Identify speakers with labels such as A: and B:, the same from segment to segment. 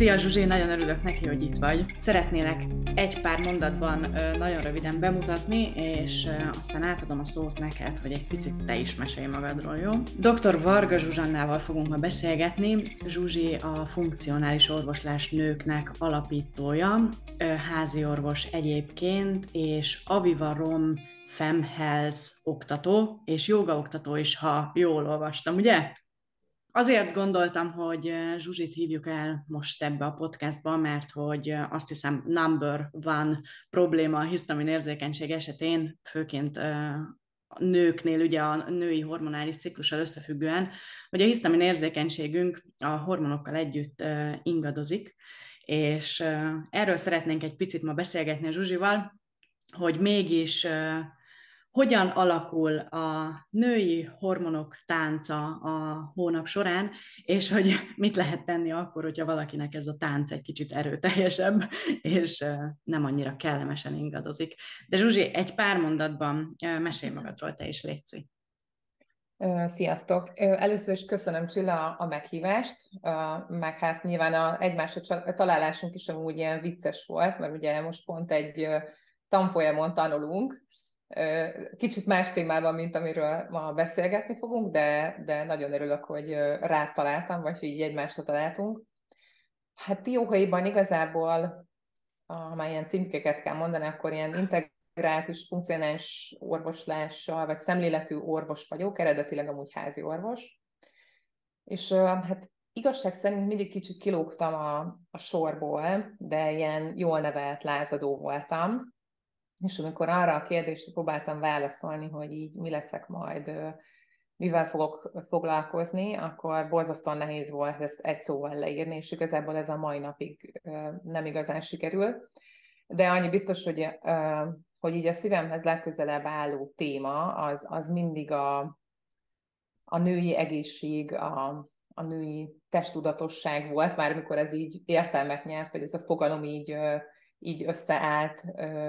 A: Szia Zsuzsi, nagyon örülök neki, hogy itt vagy. Szeretnélek egy pár mondatban nagyon röviden bemutatni, és aztán átadom a szót neked, hogy egy picit te is mesélj magadról, jó? Dr. Varga Zsuzsannával fogunk ma beszélgetni. Zsuzsi a funkcionális orvoslás nőknek alapítója, házi orvos egyébként, és Aviva Rom Femhealth oktató, és joga oktató is, ha jól olvastam, ugye? Azért gondoltam, hogy Zsuzsit hívjuk el most ebbe a podcastba, mert hogy azt hiszem number one probléma a hisztamin érzékenység esetén, főként nőknél, ugye a női hormonális ciklussal összefüggően, hogy a hisztamin érzékenységünk a hormonokkal együtt ingadozik, és erről szeretnénk egy picit ma beszélgetni a Zsuzsival, hogy mégis hogyan alakul a női hormonok tánca a hónap során, és hogy mit lehet tenni akkor, hogyha valakinek ez a tánc egy kicsit erőteljesebb, és nem annyira kellemesen ingadozik. De Zsuzsi, egy pár mondatban mesélj magadról, te is létszik.
B: Sziasztok! Először is köszönöm Csilla a meghívást, meg hát nyilván a egymásra találásunk is amúgy ilyen vicces volt, mert ugye most pont egy tanfolyamon tanulunk, Kicsit más témában, mint amiről ma beszélgetni fogunk, de, de nagyon örülök, hogy rád találtam, vagy hogy így egymásra találtunk. Hát dióhaiban igazából, ha már ilyen címkéket kell mondani, akkor ilyen integrált és funkcionális orvoslással, vagy szemléletű orvos vagyok, eredetileg amúgy házi orvos. És hát igazság szerint mindig kicsit kilógtam a, a sorból, de ilyen jól nevelt lázadó voltam és amikor arra a kérdésre próbáltam válaszolni, hogy így mi leszek majd, mivel fogok foglalkozni, akkor borzasztóan nehéz volt ezt egy szóval leírni, és igazából ez a mai napig nem igazán sikerül. De annyi biztos, hogy, hogy így a szívemhez legközelebb álló téma, az, az mindig a, a női egészség, a, a női testudatosság volt, már amikor ez így értelmet nyert, vagy ez a fogalom így így összeállt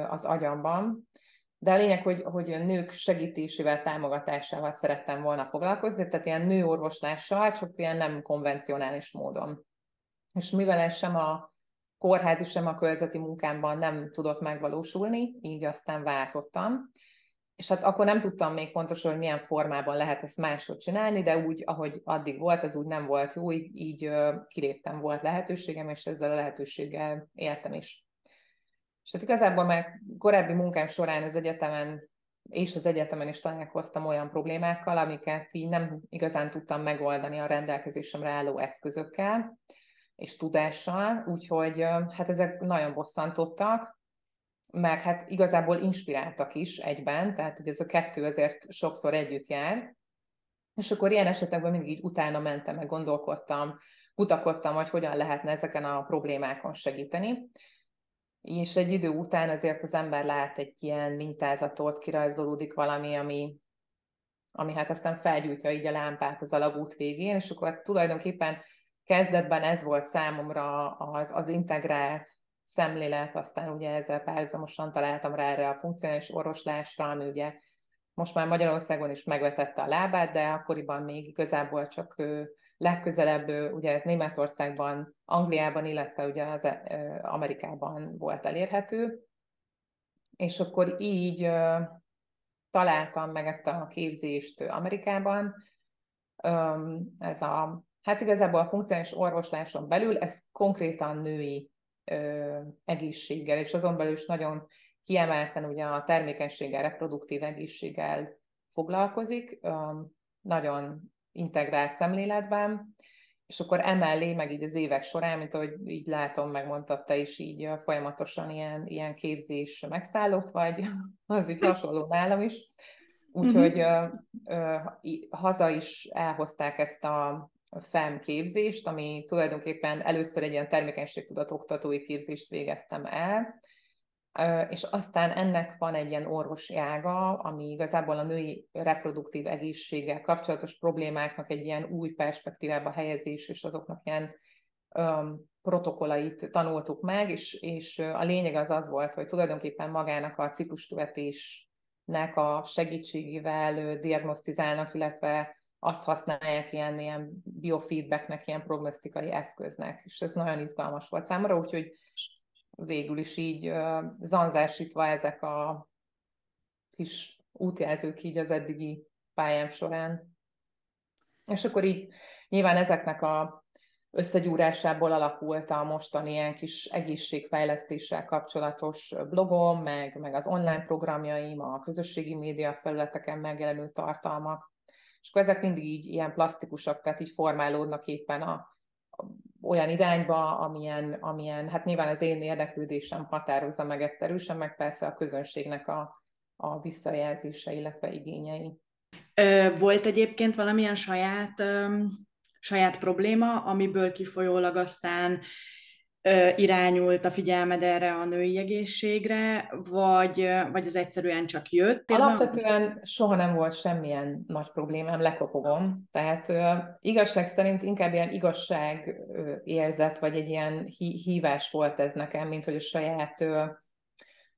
B: az agyamban. De a lényeg, hogy, hogy nők segítésével, támogatásával szerettem volna foglalkozni, tehát ilyen nőorvoslással, csak ilyen nem konvencionális módon. És mivel ez sem a kórházi, sem a körzeti munkámban nem tudott megvalósulni, így aztán váltottam. És hát akkor nem tudtam még pontosan, hogy milyen formában lehet ezt máshogy csinálni, de úgy, ahogy addig volt, ez úgy nem volt jó, így, így kiléptem, volt lehetőségem, és ezzel a lehetőséggel éltem is. És hát igazából már korábbi munkám során az egyetemen és az egyetemen is találkoztam olyan problémákkal, amiket így nem igazán tudtam megoldani a rendelkezésemre álló eszközökkel és tudással, úgyhogy hát ezek nagyon bosszantottak, meg hát igazából inspiráltak is egyben, tehát hogy ez a kettő azért sokszor együtt jár, és akkor ilyen esetekben mindig így utána mentem, meg gondolkodtam, kutakodtam, hogy hogyan lehetne ezeken a problémákon segíteni és egy idő után azért az ember lát egy ilyen mintázatot, kirajzolódik valami, ami, ami hát aztán felgyújtja így a lámpát az alagút végén, és akkor tulajdonképpen kezdetben ez volt számomra az, az integrált szemlélet, aztán ugye ezzel párhuzamosan találtam rá erre a funkcionális orvoslásra, ami ugye most már Magyarországon is megvetette a lábát, de akkoriban még igazából csak legközelebb, ugye ez Németországban, Angliában, illetve ugye az Amerikában volt elérhető, és akkor így találtam meg ezt a képzést Amerikában. Ez a, hát igazából a funkciális orvosláson belül ez konkrétan női egészséggel, és azon belül is nagyon kiemelten ugye a termékenységgel, reproduktív egészséggel foglalkozik, nagyon integrált szemléletben, és akkor emellé, meg így az évek során, mint ahogy így látom, megmondtad te is így folyamatosan ilyen, ilyen képzés megszállott vagy, az így hasonló nálam is. Úgyhogy uh-huh. ö, ö, haza is elhozták ezt a FEM képzést, ami tulajdonképpen először egy ilyen termékenységtudat oktatói képzést végeztem el, és aztán ennek van egy ilyen orvosi ága, ami igazából a női reproduktív egészséggel kapcsolatos problémáknak egy ilyen új perspektívába helyezés, és azoknak ilyen um, protokollait tanultuk meg, és, és a lényeg az az volt, hogy tulajdonképpen magának a cikluskövetésnek a segítségével diagnosztizálnak, illetve azt használják ilyen, ilyen biofeedbacknek, ilyen prognosztikai eszköznek, és ez nagyon izgalmas volt számomra, úgyhogy végül is így zanzásítva ezek a kis útjelzők így az eddigi pályám során. És akkor így nyilván ezeknek a összegyúrásából alakult a mostani ilyen kis egészségfejlesztéssel kapcsolatos blogom, meg, meg az online programjaim, a közösségi média felületeken megjelenő tartalmak. És akkor ezek mindig így ilyen plastikusak, tehát így formálódnak éppen a, a olyan irányba, amilyen, amilyen, hát nyilván az én érdeklődésem határozza meg ezt erősen, meg persze a közönségnek a, a visszajelzése, illetve igényei.
A: Volt egyébként valamilyen saját, saját probléma, amiből kifolyólag aztán irányult a figyelmed erre a női egészségre, vagy, vagy az egyszerűen csak jött?
B: Alapvetően soha nem volt semmilyen nagy problémám, lekopogom. Tehát igazság szerint inkább ilyen igazság érzet, vagy egy ilyen hí- hívás volt ez nekem, mint hogy a saját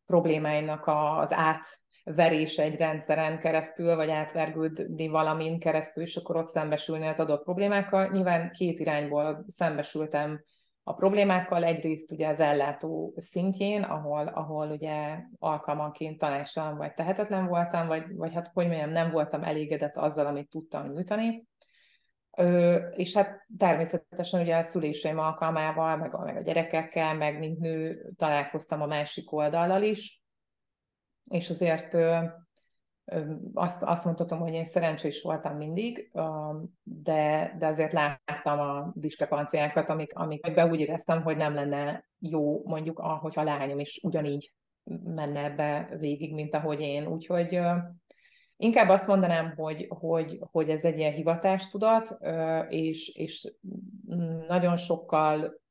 B: problémáimnak a, az át verés egy rendszeren keresztül, vagy átvergődni valamin keresztül, és akkor ott szembesülni az adott problémákkal. Nyilván két irányból szembesültem a problémákkal, egyrészt ugye az ellátó szintjén, ahol, ahol ugye alkalmanként tanácsalan vagy tehetetlen voltam, vagy, vagy hát hogy mondjam, nem voltam elégedett azzal, amit tudtam nyújtani. Ö, és hát természetesen ugye a szüléseim alkalmával, meg a, meg a gyerekekkel, meg mint nő találkoztam a másik oldallal is, és azért azt, azt mondhatom, hogy én szerencsés voltam mindig, de, de azért láttam a diskrepanciákat, amik, amik be úgy éreztem, hogy nem lenne jó mondjuk, ahogyha a lányom is ugyanígy menne ebbe végig, mint ahogy én. Úgyhogy inkább azt mondanám, hogy, hogy, hogy ez egy ilyen hivatástudat, és, és nagyon sokkal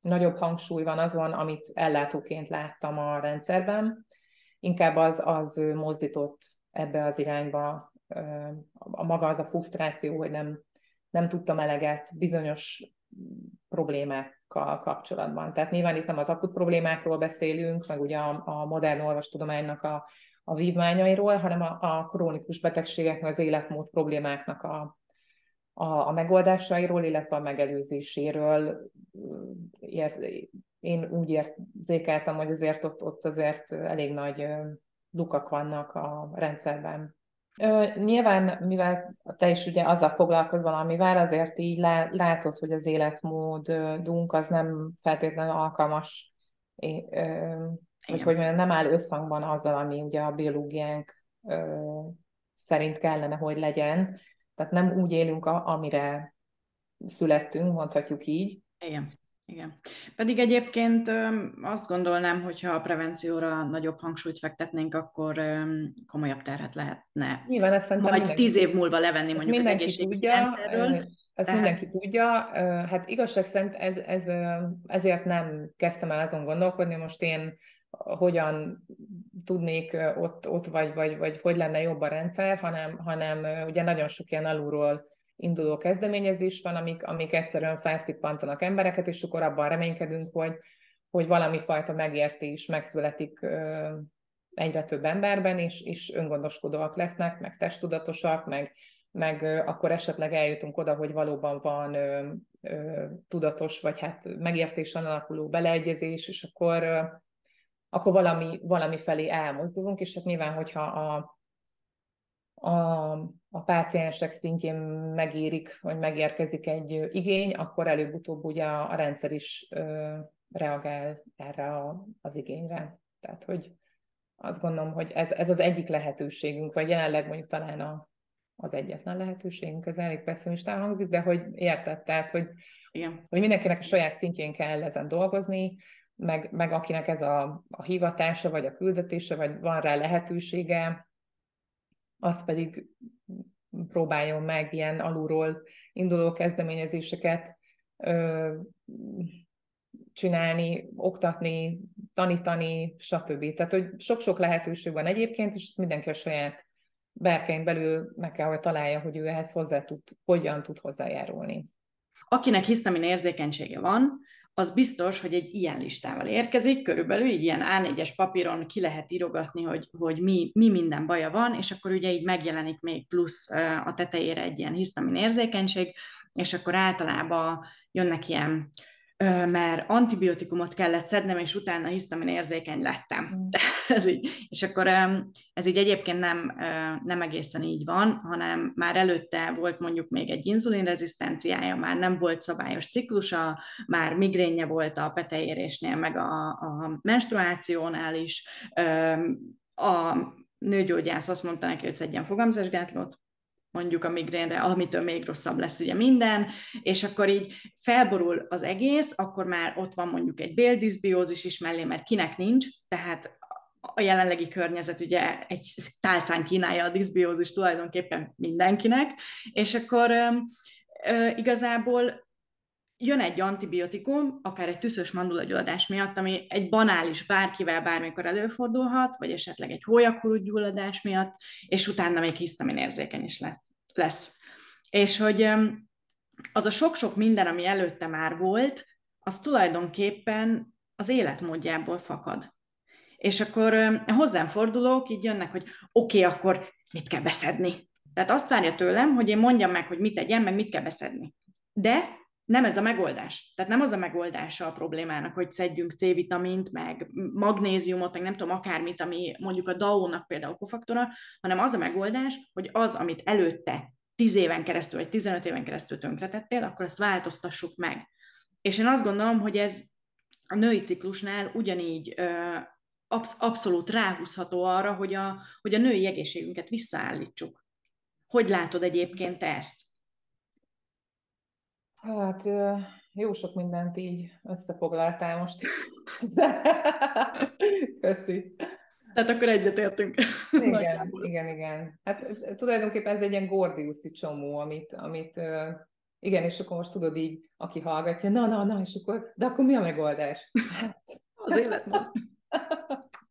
B: nagyobb hangsúly van azon, amit ellátóként láttam a rendszerben, inkább az, az mozdított ebbe az irányba a maga az a frusztráció, hogy nem, nem tudtam eleget bizonyos problémákkal kapcsolatban. Tehát nyilván itt nem az akut problémákról beszélünk, meg ugye a, a modern orvostudománynak a, a vívmányairól, hanem a, a krónikus betegségeknek, az életmód problémáknak a, a, a megoldásairól, illetve a megelőzéséről ért, én úgy érzékeltem, hogy azért ott, ott azért elég nagy lukak vannak a rendszerben. Nyilván, mivel te is ugye azzal foglalkozol, amivel azért így látod, hogy az életmódunk az nem feltétlenül alkalmas, hogy, hogy nem áll összhangban azzal, ami ugye a biológiánk szerint kellene, hogy legyen. Tehát nem úgy élünk, amire születtünk, mondhatjuk így.
A: Igen. Igen. Pedig egyébként azt gondolnám, hogyha a prevencióra nagyobb hangsúlyt fektetnénk, akkor komolyabb terhet lehetne.
B: Nyilván ezt
A: szerintem Majd mindenki, tíz év múlva levenni mondjuk az egészségügyi rendszerről.
B: Ezt tehát... mindenki tudja. Hát igazság szerint ez, ez, ezért nem kezdtem el azon gondolkodni, most én hogyan tudnék ott, ott vagy, vagy, vagy hogy lenne jobb a rendszer, hanem, hanem ugye nagyon sok ilyen alulról induló kezdeményezés van, amik, amik egyszerűen felszippantanak embereket, és akkor abban reménykedünk, hogy, hogy valami fajta megértés megszületik egyre több emberben, és, és öngondoskodóak lesznek, meg testtudatosak, meg, meg akkor esetleg eljutunk oda, hogy valóban van ö, ö, tudatos, vagy hát megértésen alakuló beleegyezés, és akkor, akkor valami, valami felé elmozdulunk, és hát nyilván, hogyha a, a, a páciensek szintjén megérik, vagy megérkezik egy igény, akkor előbb-utóbb ugye a, a rendszer is ö, reagál erre a, az igényre. Tehát, hogy azt gondolom, hogy ez, ez az egyik lehetőségünk, vagy jelenleg mondjuk talán a, az egyetlen lehetőségünk, ez elég pessimistán hangzik, de hogy érted, tehát, hogy, Igen. hogy mindenkinek a saját szintjén kell ezen dolgozni, meg, meg akinek ez a, a hivatása, vagy a küldetése, vagy van rá lehetősége, az pedig próbáljon meg ilyen alulról induló kezdeményezéseket ö, csinálni, oktatni, tanítani, stb. Tehát, hogy sok-sok lehetőség van egyébként, és mindenki a saját berkein belül meg kell, hogy találja, hogy ő ehhez hozzá tud, hogyan tud hozzájárulni.
A: Akinek hisztamin érzékenysége van, az biztos, hogy egy ilyen listával érkezik, körülbelül így ilyen A4-es papíron ki lehet írogatni, hogy, hogy mi, mi minden baja van, és akkor ugye így megjelenik még plusz a tetejére egy ilyen hisztamin érzékenység, és akkor általában jönnek ilyen mert antibiotikumot kellett szednem, és utána hisztamin érzékeny lettem. Mm. ez így. És akkor ez így egyébként nem, nem egészen így van, hanem már előtte volt mondjuk még egy inzulinrezisztenciája, már nem volt szabályos ciklusa, már migrénje volt a petejérésnél, meg a, a menstruációnál is. A nőgyógyász azt mondta neki, hogy szedjen fogamzásgátlót, mondjuk a migrénre, amitől még rosszabb lesz ugye minden, és akkor így felborul az egész, akkor már ott van mondjuk egy béldizbiózis is mellé, mert kinek nincs, tehát a jelenlegi környezet ugye egy tálcán kínálja a diszbiózis tulajdonképpen mindenkinek, és akkor ö, igazából jön egy antibiotikum, akár egy tüszös mandulagyulladás miatt, ami egy banális bárkivel bármikor előfordulhat, vagy esetleg egy hólyakorú gyulladás miatt, és utána még hisztamin érzékeny is lesz. És hogy az a sok-sok minden, ami előtte már volt, az tulajdonképpen az életmódjából fakad. És akkor hozzám fordulók, így jönnek, hogy oké, okay, akkor mit kell beszedni? Tehát azt várja tőlem, hogy én mondjam meg, hogy mit tegyen, meg mit kell beszedni. De nem ez a megoldás. Tehát nem az a megoldása a problémának, hogy szedjünk C-vitamint, meg magnéziumot, meg nem tudom, akármit, ami mondjuk a DAO-nak például kofaktora, hanem az a megoldás, hogy az, amit előtte 10 éven keresztül, vagy 15 éven keresztül tönkretettél, akkor ezt változtassuk meg. És én azt gondolom, hogy ez a női ciklusnál ugyanígy absz- abszolút ráhúzható arra, hogy a, hogy a női egészségünket visszaállítsuk. Hogy látod egyébként ezt?
B: Hát jó sok mindent így összefoglaltál most. Köszi.
A: Tehát akkor egyetértünk.
B: Igen, igen, igen. Hát tulajdonképpen ez egy ilyen gordiuszi csomó, amit, amit igen, és akkor most tudod így, aki hallgatja, na, na, na, és akkor, de akkor mi a megoldás?
A: Hát, az életmód.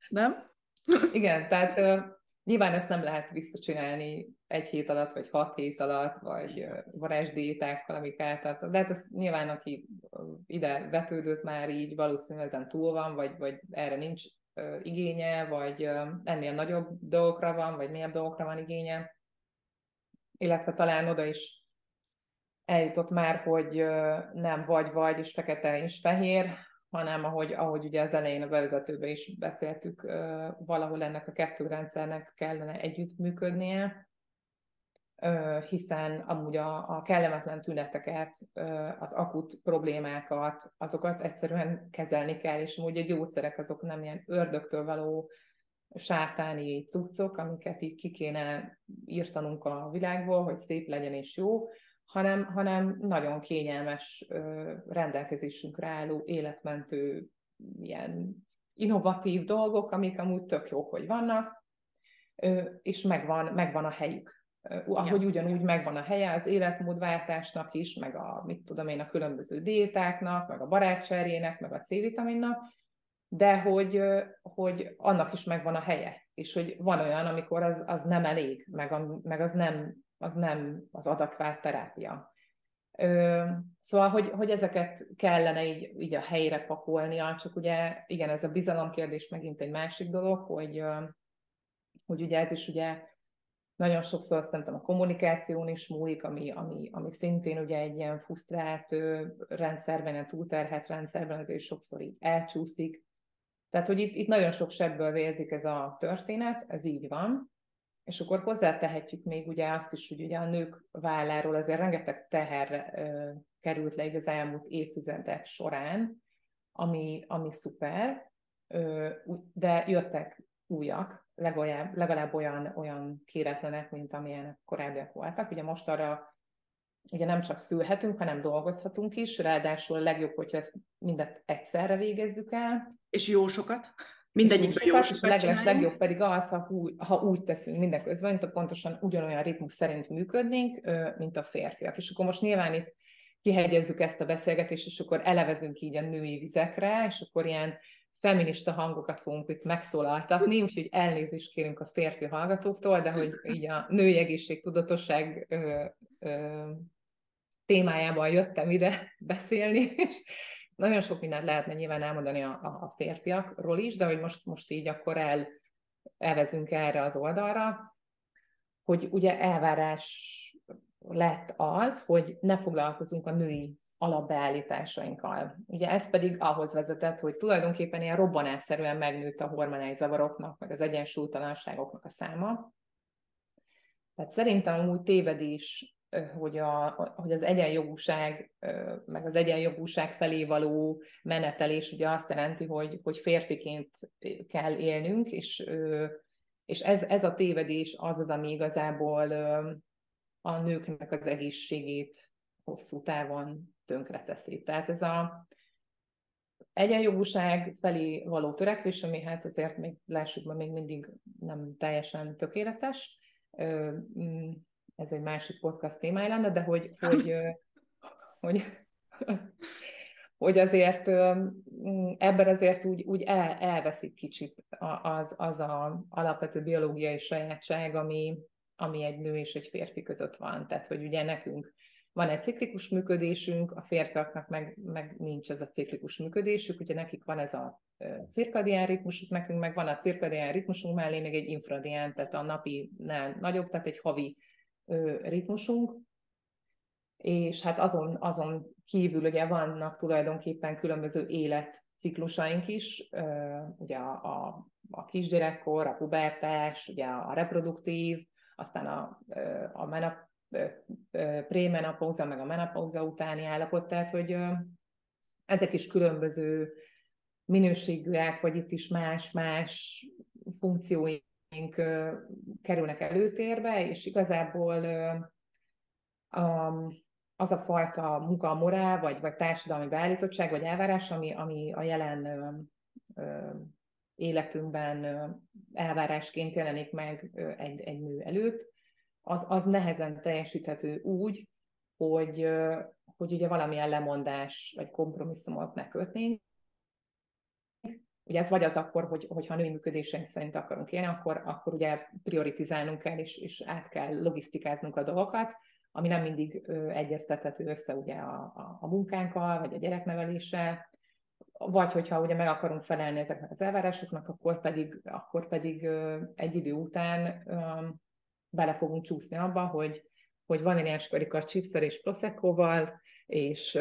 A: Nem?
B: Igen, tehát Nyilván ezt nem lehet visszacsinálni egy hét alatt, vagy hat hét alatt, vagy varázsdiétákkal, amik eltartott. De hát ez nyilván, aki ide vetődött már így, valószínűleg ezen túl van, vagy, vagy erre nincs igénye, vagy ennél nagyobb dolgokra van, vagy mélyebb dolgokra van igénye. Illetve talán oda is eljutott már, hogy nem vagy-vagy, és fekete és fehér, hanem ahogy, ahogy ugye az elején a bevezetőben is beszéltük, valahol ennek a kettő rendszernek kellene együttműködnie, hiszen amúgy a, a kellemetlen tüneteket, az akut problémákat, azokat egyszerűen kezelni kell, és amúgy a gyógyszerek azok nem ilyen ördögtől való sátáni cuccok, amiket így ki kéne írtanunk a világból, hogy szép legyen és jó, hanem, hanem nagyon kényelmes rendelkezésünkre álló, életmentő, ilyen innovatív dolgok, amik amúgy tök jók, hogy vannak, és megvan, megvan a helyük. Ahogy ja. ugyanúgy megvan a helye az életmódváltásnak is, meg a, mit tudom én, a különböző diétáknak, meg a barátserjének, meg a C-vitaminnak, de hogy, hogy annak is megvan a helye, és hogy van olyan, amikor az, az nem elég, meg, a, meg az nem az nem az adekvát terápia. Ö, szóval, hogy, hogy ezeket kellene így, így a helyre pakolnia, csak ugye igen, ez a bizalomkérdés megint egy másik dolog, hogy, hogy ugye ez is ugye nagyon sokszor szerintem a kommunikáción is múlik, ami, ami, ami szintén ugye egy ilyen frusztrált rendszerben, egy túlterhet rendszerben azért sokszor így elcsúszik. Tehát, hogy itt, itt nagyon sok sebből vérzik ez a történet, ez így van, és akkor hozzátehetjük még ugye azt is, hogy ugye a nők válláról azért rengeteg teher ö, került le így az elmúlt évtizedek során, ami, ami szuper, ö, de jöttek újak, legalább, legalább olyan, olyan kéretlenek, mint amilyenek korábbiak voltak. Ugye most arra ugye nem csak szülhetünk, hanem dolgozhatunk is, ráadásul a legjobb, hogyha ezt mindet egyszerre végezzük el.
A: És jó sokat. Mindegyikben jó
B: és leges, legjobb pedig az, ha, úgy, ha úgy teszünk mindeközben, mint a pontosan ugyanolyan ritmus szerint működnénk, mint a férfiak. És akkor most nyilván itt kihegyezzük ezt a beszélgetést, és akkor elevezünk így a női vizekre, és akkor ilyen feminista hangokat fogunk itt megszólaltatni, úgyhogy elnézést kérünk a férfi hallgatóktól, de hogy így a női egészségtudatosság ö, ö, témájában jöttem ide beszélni, és nagyon sok mindent lehetne nyilván elmondani a, a férfiakról is, de hogy most, most így akkor el, elvezünk erre az oldalra, hogy ugye elvárás lett az, hogy ne foglalkozunk a női alapbeállításainkkal. Ugye ez pedig ahhoz vezetett, hogy tulajdonképpen ilyen robbanásszerűen megnőtt a hormonális zavaroknak, meg az egyensúlytalanságoknak a száma. Tehát szerintem úgy tévedés, hogy, a, hogy az egyenjogúság, meg az egyenjogúság felé való menetelés ugye azt jelenti, hogy, hogy férfiként kell élnünk, és, és ez, ez a tévedés az az, ami igazából a nőknek az egészségét hosszú távon tönkreteszi. Tehát ez a egyenjogúság felé való törekvés, ami hát azért még lássuk, még mindig nem teljesen tökéletes, mm, ez egy másik podcast témája lenne, de hogy, hogy, hogy, hogy azért mm, ebben azért úgy, úgy el, elveszik kicsit az, az a alapvető biológiai sajátság, ami, ami egy nő és egy férfi között van. Tehát, hogy ugye nekünk van egy ciklikus működésünk, a férfiaknak meg, meg nincs ez a ciklikus működésük, ugye nekik van ez a cirkadián ritmusuk, nekünk meg van a cirkadián ritmusunk mellé még egy infradián, tehát a napinál nagyobb, tehát egy havi ritmusunk, és hát azon, azon kívül ugye vannak tulajdonképpen különböző életciklusaink is, ugye a, a, a kisgyerekkor, a pubertás, ugye a reproduktív, aztán a, a menop, prémenopauza, meg a menopauza utáni állapot, tehát hogy ezek is különböző minőségűek, vagy itt is más-más funkcióink kerülnek előtérbe, és igazából az a fajta munka, vagy, vagy társadalmi beállítottság, vagy elvárás, ami, ami a jelen életünkben elvárásként jelenik meg egy, egy nő előtt, az, az nehezen teljesíthető úgy, hogy, hogy ugye valamilyen lemondás vagy kompromisszumot ne kötnénk. Ugye ez vagy az akkor, hogy, hogyha női működéseink szerint akarunk élni, akkor, akkor ugye prioritizálnunk kell, és, és át kell logisztikáznunk a dolgokat, ami nem mindig egyeztethető össze ugye a, a, a munkánkkal, vagy a gyerekneveléssel, vagy hogyha ugye meg akarunk felelni ezeknek az elvárásoknak, akkor pedig, akkor pedig egy idő után bele fogunk csúszni abba, hogy, hogy vaníliás karika chipszer és proseccoval, és,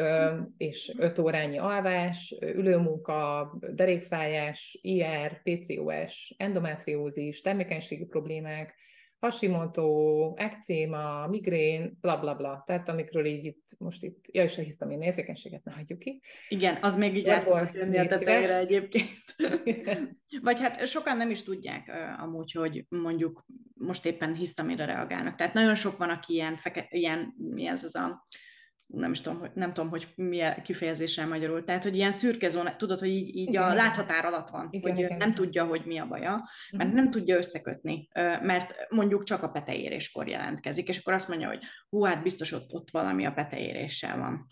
B: és öt órányi alvás, ülőmunka, derékfájás, IR, PCOS, endometriózis, termékenységi problémák, Hashimoto, ekcéma, migrén, bla bla bla. Tehát amikről így itt, most itt, ja, és a hisztamin érzékenységet ne hagyjuk ki.
A: Igen, az még így el szokott jönni a tetejére egyébként. Vagy hát sokan nem is tudják amúgy, hogy mondjuk most éppen hisztaminra reagálnak. Tehát nagyon sok van, aki ilyen, feke, ilyen mi ez az a nem is tudom, hogy, nem tudom, hogy milyen kifejezéssel magyarul. Tehát, hogy ilyen szürke zóna, tudod, hogy így, így a láthatár alatt van, igen, hogy igen. nem tudja, hogy mi a baja, mert mhm. nem tudja összekötni, mert mondjuk csak a peteéréskor jelentkezik, és akkor azt mondja, hogy hú, hát biztos ott, ott valami a peteéréssel van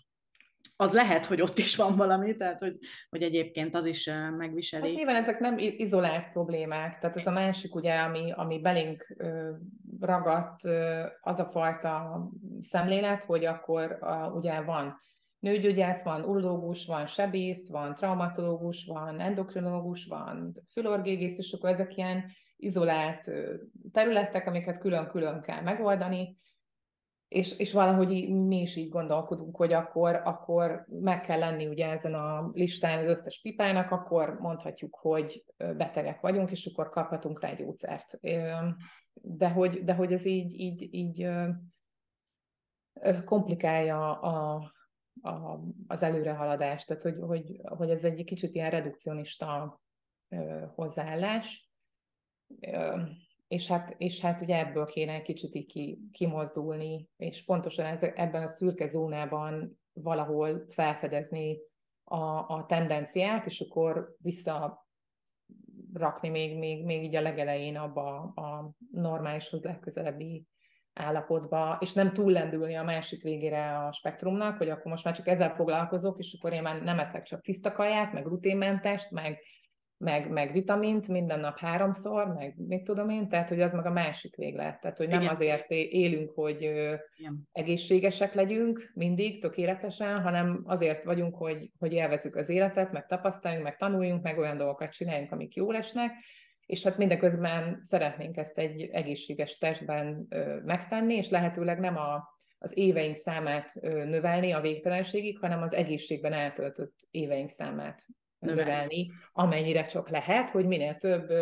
A: az lehet, hogy ott is van valami, tehát hogy, hogy egyébként az is megviseli. Hát
B: nyilván ezek nem izolált problémák, tehát ez a másik, ugye, ami, ami belénk ragadt, az a fajta szemlélet, hogy akkor ugye van nőgyógyász, van urológus, van sebész, van traumatológus, van endokrinológus, van fülorgégész, és akkor ezek ilyen izolált területek, amiket külön-külön kell megoldani, és, és valahogy mi is így gondolkodunk, hogy akkor, akkor meg kell lenni ugye ezen a listán az összes pipának, akkor mondhatjuk, hogy betegek vagyunk, és akkor kaphatunk rá gyógyszert. De hogy, de hogy ez így, így, így komplikálja a, a, az előrehaladást, tehát hogy, hogy, hogy ez egy kicsit ilyen redukcionista hozzáállás és hát, és hát ugye ebből kéne egy kicsit így ki, kimozdulni, és pontosan ez, ebben a szürke zónában valahol felfedezni a, a tendenciát, és akkor vissza rakni még, még, még így a legelején abba a normálishoz legközelebbi állapotba, és nem túllendülni a másik végére a spektrumnak, hogy akkor most már csak ezzel foglalkozok, és akkor én már nem eszek csak tiszta kaját, meg gluténmentest, meg meg, meg vitamint minden nap háromszor, meg mit tudom én, tehát hogy az meg a másik véglet. Tehát, hogy nem Igen. azért élünk, hogy Igen. egészségesek legyünk mindig, tökéletesen, hanem azért vagyunk, hogy, hogy élvezzük az életet, meg tapasztaljunk, meg tanuljunk, meg olyan dolgokat csináljunk, amik jól esnek, és hát mindeközben szeretnénk ezt egy egészséges testben megtenni, és lehetőleg nem a, az éveink számát növelni a végtelenségig, hanem az egészségben eltöltött éveink számát növelni, amennyire csak lehet, hogy minél több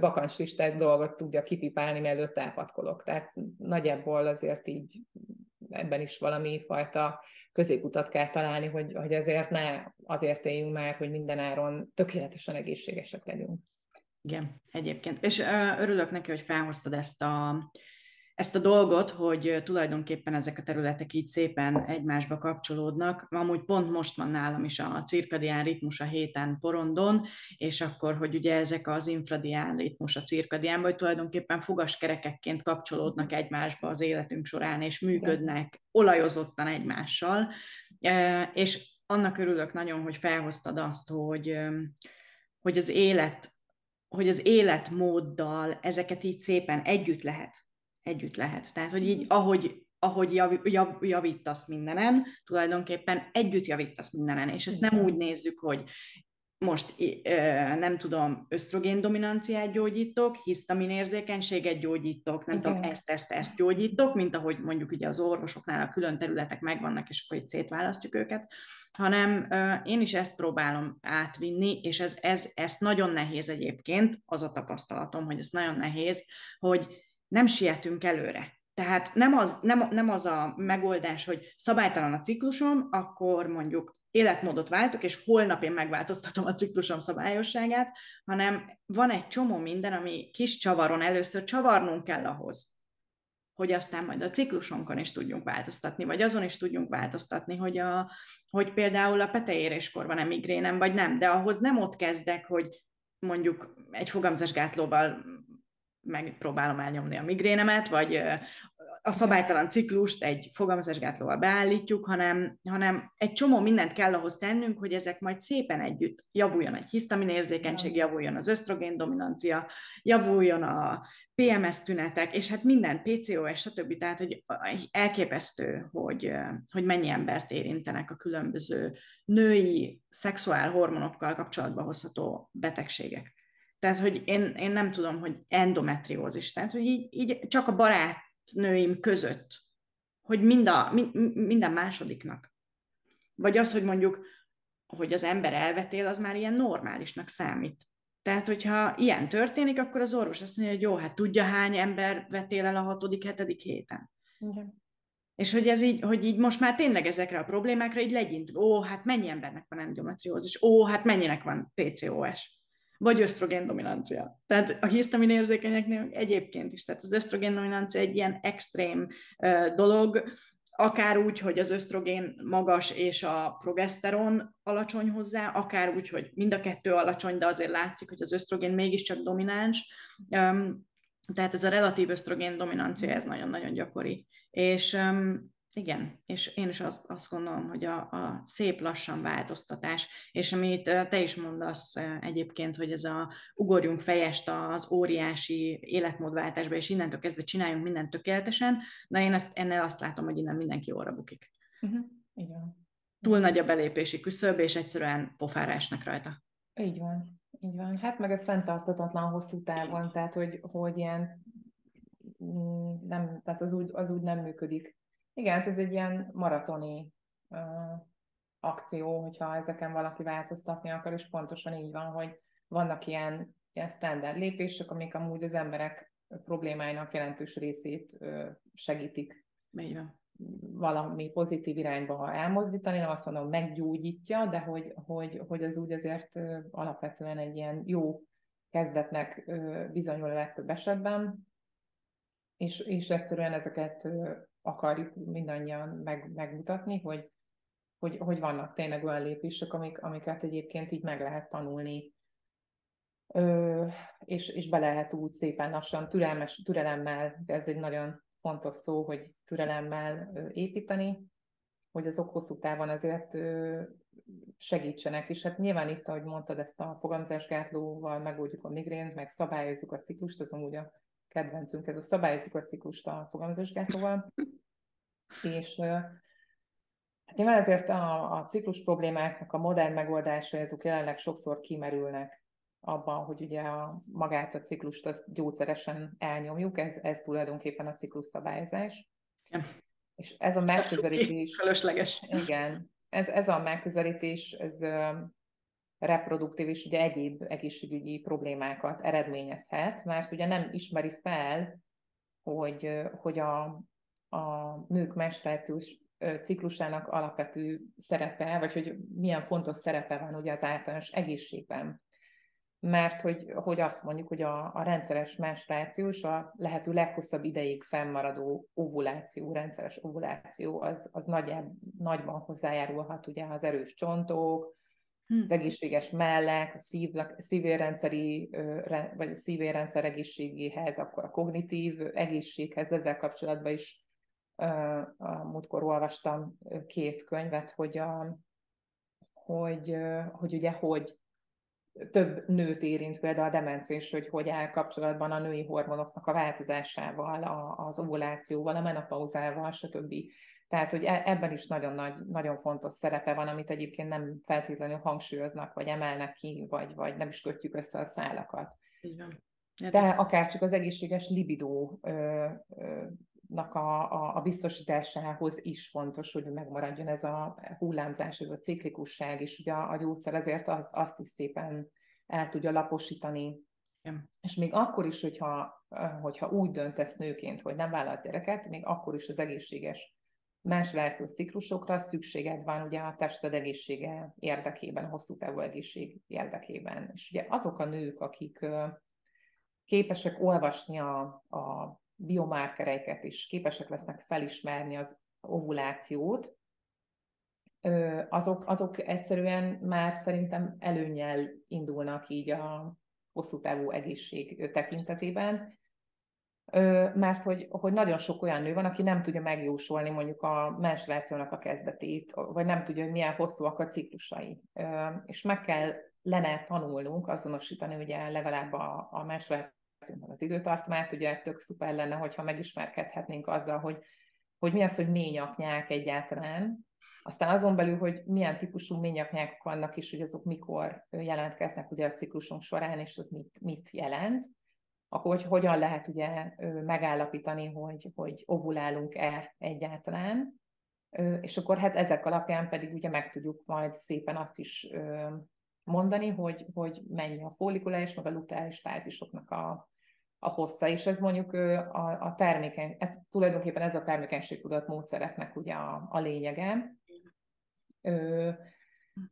B: bakancslistát dolgot tudja kipipálni, mielőtt elpatkolok. Tehát nagyjából azért így ebben is valami fajta középutat kell találni, hogy, hogy azért ne azért éljünk már, hogy mindenáron tökéletesen egészségesek legyünk.
A: Igen, egyébként. És örülök neki, hogy felhoztad ezt a, ezt a dolgot, hogy tulajdonképpen ezek a területek így szépen egymásba kapcsolódnak. Amúgy pont most van nálam is a cirkadián ritmus a héten porondon, és akkor, hogy ugye ezek az infradián ritmus a cirkadián, vagy tulajdonképpen fogaskerekekként kapcsolódnak egymásba az életünk során, és működnek olajozottan egymással. És annak örülök nagyon, hogy felhoztad azt, hogy, hogy az élet hogy az életmóddal ezeket így szépen együtt lehet együtt lehet. Tehát, hogy így, ahogy, ahogy jav, jav, javítasz mindenen, tulajdonképpen együtt javítasz mindenen, és ezt nem úgy nézzük, hogy most nem tudom, ösztrogén dominanciát gyógyítok, hisztamin érzékenységet gyógyítok, nem Igen. tudom, ezt, ezt, ezt gyógyítok, mint ahogy mondjuk ugye az orvosoknál a külön területek megvannak, és akkor itt szétválasztjuk őket, hanem én is ezt próbálom átvinni, és ez, ez, ezt nagyon nehéz egyébként, az a tapasztalatom, hogy ez nagyon nehéz, hogy nem sietünk előre. Tehát nem az, nem, nem az a megoldás, hogy szabálytalan a ciklusom, akkor mondjuk életmódot váltok, és holnap én megváltoztatom a ciklusom szabályosságát, hanem van egy csomó minden, ami kis csavaron először csavarnunk kell ahhoz, hogy aztán majd a ciklusonkon is tudjunk változtatni, vagy azon is tudjunk változtatni, hogy, a, hogy például a peteéréskor van-e migrénem, vagy nem, de ahhoz nem ott kezdek, hogy mondjuk egy fogamzásgátlóval megpróbálom elnyomni a migrénemet, vagy a szabálytalan ciklust egy fogalmazásgátlóval beállítjuk, hanem, hanem egy csomó mindent kell ahhoz tennünk, hogy ezek majd szépen együtt javuljon egy hisztamin érzékenység, javuljon az ösztrogén dominancia, javuljon a PMS tünetek, és hát minden PCOS, stb. Tehát, hogy elképesztő, hogy, hogy mennyi embert érintenek a különböző női szexuál hormonokkal kapcsolatba hozható betegségek. Tehát, hogy én, én nem tudom, hogy endometriózis. Tehát, hogy így, így csak a barátnőim között, hogy mind a, mind, minden másodiknak. Vagy az, hogy mondjuk, hogy az ember elvetél, az már ilyen normálisnak számít. Tehát, hogyha ilyen történik, akkor az orvos azt mondja, hogy jó, hát tudja, hány ember vetél el a hatodik, hetedik héten. Igen. És hogy ez így, hogy így most már tényleg ezekre a problémákra így legyint, ó, hát mennyi embernek van endometriózis, ó, hát mennyinek van PCOS vagy ösztrogén dominancia. Tehát a hisztamin érzékenyeknél egyébként is, tehát az ösztrogén dominancia egy ilyen extrém dolog, akár úgy, hogy az ösztrogén magas és a progeszteron alacsony hozzá, akár úgy, hogy mind a kettő alacsony, de azért látszik, hogy az ösztrogén mégiscsak domináns. Tehát ez a relatív ösztrogén dominancia, ez nagyon-nagyon gyakori. És igen, és én is azt, azt gondolom, hogy a, a szép lassan változtatás, és amit te is mondasz egyébként, hogy ez a ugorjunk fejest az óriási életmódváltásba, és innentől kezdve csináljunk mindent tökéletesen, na én ezt, ennél azt látom, hogy innen mindenki óra bukik. Uh-huh. Igen. Túl nagy a belépési küszöb, és egyszerűen pofára esnek rajta.
B: Így van, így van. Hát meg ez fenntartatatlan hosszú távon, tehát hogy, hogy ilyen mm, nem, tehát az úgy, az úgy nem működik igen, hát ez egy ilyen maratoni uh, akció, hogyha ezeken valaki változtatni akar, és pontosan így van, hogy vannak ilyen, ilyen standard lépések, amik amúgy az emberek problémáinak jelentős részét uh, segítik. Igen valami pozitív irányba elmozdítani, nem azt mondom, meggyógyítja, de hogy, hogy, hogy az úgy azért alapvetően egy ilyen jó kezdetnek bizonyul a legtöbb esetben, és, és egyszerűen ezeket akarjuk mindannyian meg, megmutatni, hogy, hogy, hogy vannak tényleg olyan lépések, amik, amiket egyébként így meg lehet tanulni, ö, és, és be lehet úgy szépen lassan, türelmes, türelemmel, ez egy nagyon fontos szó, hogy türelemmel építeni, hogy azok hosszú távon azért segítsenek, és hát nyilván itt, ahogy mondtad, ezt a fogamzásgátlóval megoldjuk a migrént, meg szabályozzuk a ciklust, ez amúgy a kedvencünk, ez a szabályozzuk a ciklust a fogamzásgátlóval, és hát nyilván ezért a, a ciklus problémáknak a modern megoldása, ezek jelenleg sokszor kimerülnek abban, hogy ugye a, magát a ciklust azt gyógyszeresen elnyomjuk, ez, ez tulajdonképpen a ciklus szabályozás. Ja. És ez a megközelítés...
A: Fölösleges.
B: Igen, ez, ez a megközelítés, ez reproduktív és ugye egyéb egészségügyi problémákat eredményezhet, mert ugye nem ismeri fel, hogy, hogy a, a nők menstruációs ciklusának alapvető szerepe, vagy hogy milyen fontos szerepe van ugye az általános egészségben mert hogy, hogy azt mondjuk, hogy a, a rendszeres menstruációs, a lehető leghosszabb ideig fennmaradó ovuláció, rendszeres ovuláció, az, az nagyjáb, nagyban hozzájárulhat ugye az erős csontok. Az egészséges mellek, a szív, szívérrendszeri, vagy a szívérrendszer egészségéhez, akkor a kognitív egészséghez, ezzel kapcsolatban is a múltkor olvastam két könyvet, hogy, a, hogy, hogy ugye hogy több nőt érint például a demencia, és hogy hogy áll kapcsolatban a női hormonoknak a változásával, a, az ovulációval, a menopauzával, stb. Tehát, hogy e, ebben is nagyon nagy, nagyon fontos szerepe van, amit egyébként nem feltétlenül hangsúlyoznak, vagy emelnek ki, vagy, vagy nem is kötjük össze a szálakat. Igen. De akár csak az egészséges libidó ö, ö, nak a, a, a biztosításához is fontos, hogy megmaradjon ez a hullámzás, ez a ciklikusság, és ugye a, a gyógyszer ezért az, azt is szépen el tudja laposítani. Igen. És még akkor is, hogyha, hogyha úgy döntesz nőként, hogy nem válasz gyereket, még akkor is az egészséges menstruációs ciklusokra szükséged van ugye a tested egészsége érdekében, a hosszú távú egészség érdekében. És ugye azok a nők, akik képesek olvasni a, a biomárkereiket is képesek lesznek felismerni az ovulációt, azok, azok egyszerűen már szerintem előnyel indulnak így a hosszú távú egészség tekintetében, mert hogy, hogy nagyon sok olyan nő van, aki nem tudja megjósolni mondjuk a menstruációnak a kezdetét, vagy nem tudja, hogy milyen hosszúak a ciklusai. És meg kell lenne tanulnunk azonosítani ugye legalább a, a menstruáció az időtartamát, ugye tök szuper lenne, hogyha megismerkedhetnénk azzal, hogy, hogy mi az, hogy ményaknyák egyáltalán, aztán azon belül, hogy milyen típusú ményaknyák vannak, és hogy azok mikor jelentkeznek ugye a ciklusunk során, és az mit, mit jelent, akkor hogy hogyan lehet ugye megállapítani, hogy, hogy ovulálunk-e egyáltalán, és akkor hát ezek alapján pedig ugye meg tudjuk majd szépen azt is mondani, hogy, hogy mennyi a folikuláris, meg a luteális fázisoknak a, a hossza, és ez mondjuk a, a termékeny, e, tulajdonképpen ez a termékenység módszereknek ugye a, a lényege. Ö,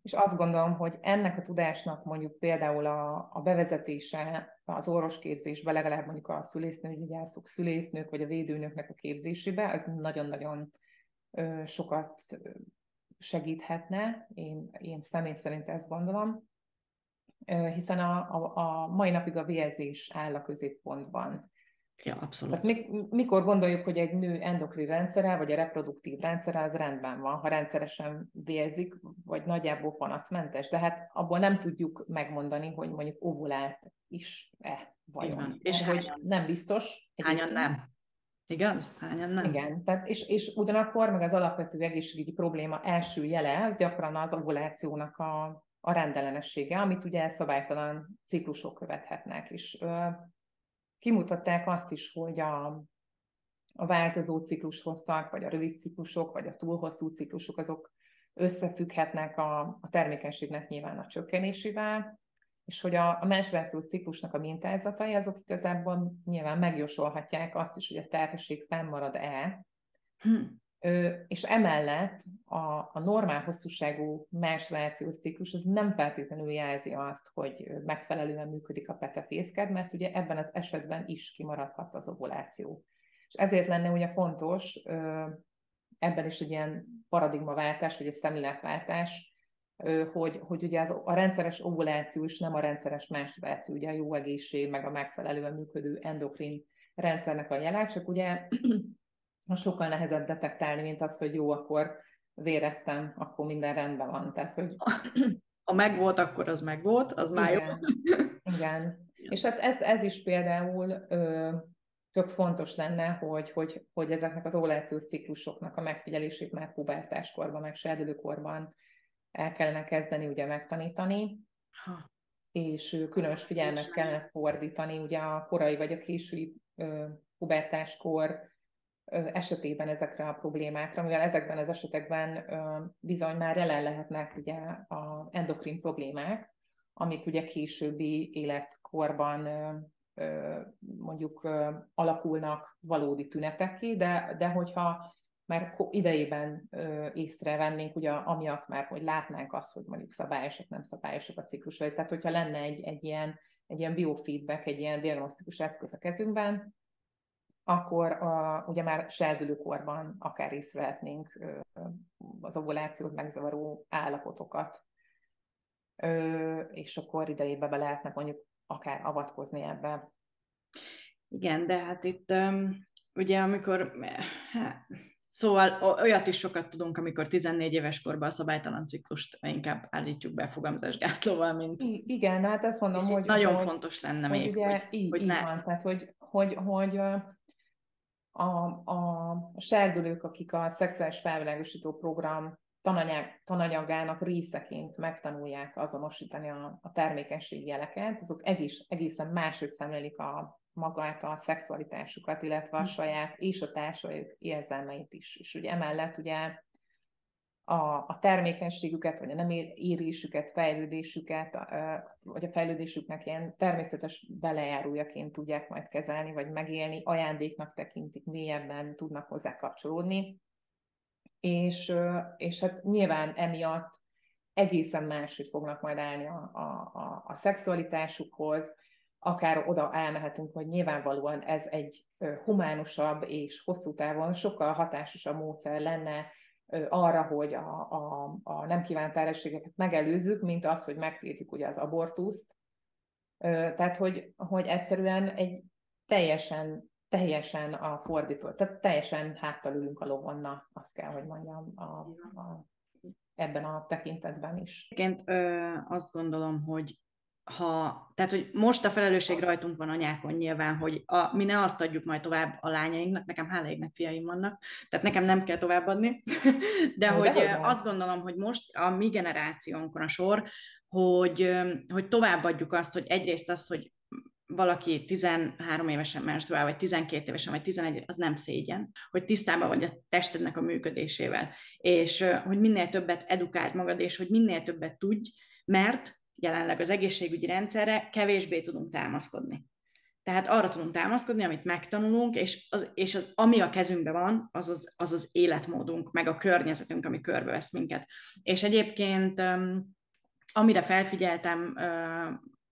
B: és azt gondolom, hogy ennek a tudásnak mondjuk például a, a bevezetése az orvosképzésbe, legalább mondjuk a szülésznőgyászok, szülésznők vagy a védőnöknek a képzésébe, az nagyon-nagyon sokat segíthetne, én, én személy szerint ezt gondolom hiszen a, a, a mai napig a vérzés áll a középpontban.
A: Ja, abszolút.
B: Tehát mikor gondoljuk, hogy egy nő endokrin rendszere, vagy a reproduktív rendszere az rendben van, ha rendszeresen vérzik, vagy nagyjából panaszmentes, de hát abból nem tudjuk megmondani, hogy mondjuk ovulált is-e vajon.
A: És
B: hogy nem biztos.
A: Hányan nem. Igaz? Hányan nem?
B: Igen, tehát és, és ugyanakkor meg az alapvető egészségügyi probléma első jele, az gyakran az ovulációnak a a rendellenessége, amit ugye szabálytalan ciklusok követhetnek. És ö, kimutatták azt is, hogy a, a változó ciklus hosszak, vagy a rövid ciklusok, vagy a túl hosszú ciklusok, azok összefügghetnek a, a termékenységnek nyilván a csökkenésével, és hogy a, a menstruációs ciklusnak a mintázatai, azok igazából nyilván megjósolhatják azt is, hogy a terhesség fennmarad-e, hm és emellett a, a normál hosszúságú menstruációs ciklus az nem feltétlenül jelzi azt, hogy megfelelően működik a petefészked, mert ugye ebben az esetben is kimaradhat az ovuláció. És ezért lenne ugye fontos ebben is egy ilyen paradigmaváltás, vagy egy szemléletváltás, hogy, hogy ugye az, a rendszeres ovuláció is nem a rendszeres menstruáció, ugye a jó egészség, meg a megfelelően működő endokrin rendszernek a jele, csak ugye sokkal nehezebb detektálni, mint az, hogy jó, akkor véreztem, akkor minden rendben van. Tehát, hogy...
A: Ha megvolt, akkor az megvolt, az már
B: jó. Igen. És hát ez, ez is például ö, tök fontos lenne, hogy, hogy, hogy ezeknek az ovulációs ciklusoknak a megfigyelését már pubertáskorban, meg serdülőkorban el kellene kezdeni ugye megtanítani, ha. és különös figyelmet kellene fordítani ugye a korai vagy a késői ö, pubertáskor esetében ezekre a problémákra, mivel ezekben az esetekben bizony már jelen lehetnek ugye a endokrin problémák, amik ugye későbbi életkorban mondjuk alakulnak valódi tünetekké, de, de hogyha már idejében észrevennénk, ugye amiatt már, hogy látnánk azt, hogy mondjuk szabályosak, nem szabályosak a ciklusai. Tehát, hogyha lenne egy, egy, ilyen, egy ilyen biofeedback, egy ilyen diagnosztikus eszköz a kezünkben, akkor a, ugye már serdülőkorban akár észrevehetnénk az ovulációt megzavaró állapotokat, és akkor idejében be lehetne mondjuk akár avatkozni ebbe.
A: Igen, de hát itt ugye amikor, hát, szóval olyat is sokat tudunk, amikor 14 éves korban a szabálytalan ciklust inkább állítjuk be fogamzásgátlóval, mint...
B: I- igen, hát ezt mondom, hogy...
A: Nagyon
B: hogy,
A: fontos lenne
B: hogy
A: még,
B: ugye, hogy, így, hogy így ne... Van, tehát hogy, hogy, hogy a, a, serdülők, akik a szexuális felvilágosító program tananyag, tananyagának részeként megtanulják azonosítani a, a termékenység jeleket, azok egész, egészen máshogy szemlélik a magát a szexualitásukat, illetve a hm. saját és a társaik érzelmeit is. És ugye emellett ugye a, a termékenységüket, vagy a nem érésüket, fejlődésüket, vagy a fejlődésüknek ilyen természetes belejáruljaként tudják majd kezelni, vagy megélni, ajándéknak tekintik, mélyebben tudnak hozzá kapcsolódni. És, és hát nyilván emiatt egészen máshogy fognak majd állni a, a, a, a szexualitásukhoz, akár oda elmehetünk, hogy nyilvánvalóan ez egy humánusabb és hosszú távon sokkal hatásosabb módszer lenne arra, hogy a, a, a nem kívánt terhességeket megelőzzük, mint az, hogy megtiltjuk ugye az abortuszt. Tehát, hogy, hogy egyszerűen egy teljesen, teljesen a fordító, tehát teljesen háttal ülünk a lovonna, azt kell, hogy mondjam, a, a, ebben a tekintetben is.
A: Egyébként azt gondolom, hogy ha, tehát, hogy most a felelősség rajtunk van anyákon nyilván, hogy a, mi ne azt adjuk majd tovább a lányainknak, nekem hála égnek fiaim vannak, tehát nekem nem kell továbbadni, de hogy de azt gondolom, hogy most a mi generációnkon a sor, hogy, hogy továbbadjuk azt, hogy egyrészt az, hogy valaki 13 évesen menstruál, vagy 12 évesen, vagy 11, az nem szégyen, hogy tisztában vagy a testednek a működésével, és hogy minél többet edukáld magad, és hogy minél többet tudj, mert jelenleg az egészségügyi rendszerre kevésbé tudunk támaszkodni. Tehát arra tudunk támaszkodni, amit megtanulunk, és az, és az ami a kezünkben van, az az, az az életmódunk, meg a környezetünk, ami körbevesz minket. És egyébként, amire felfigyeltem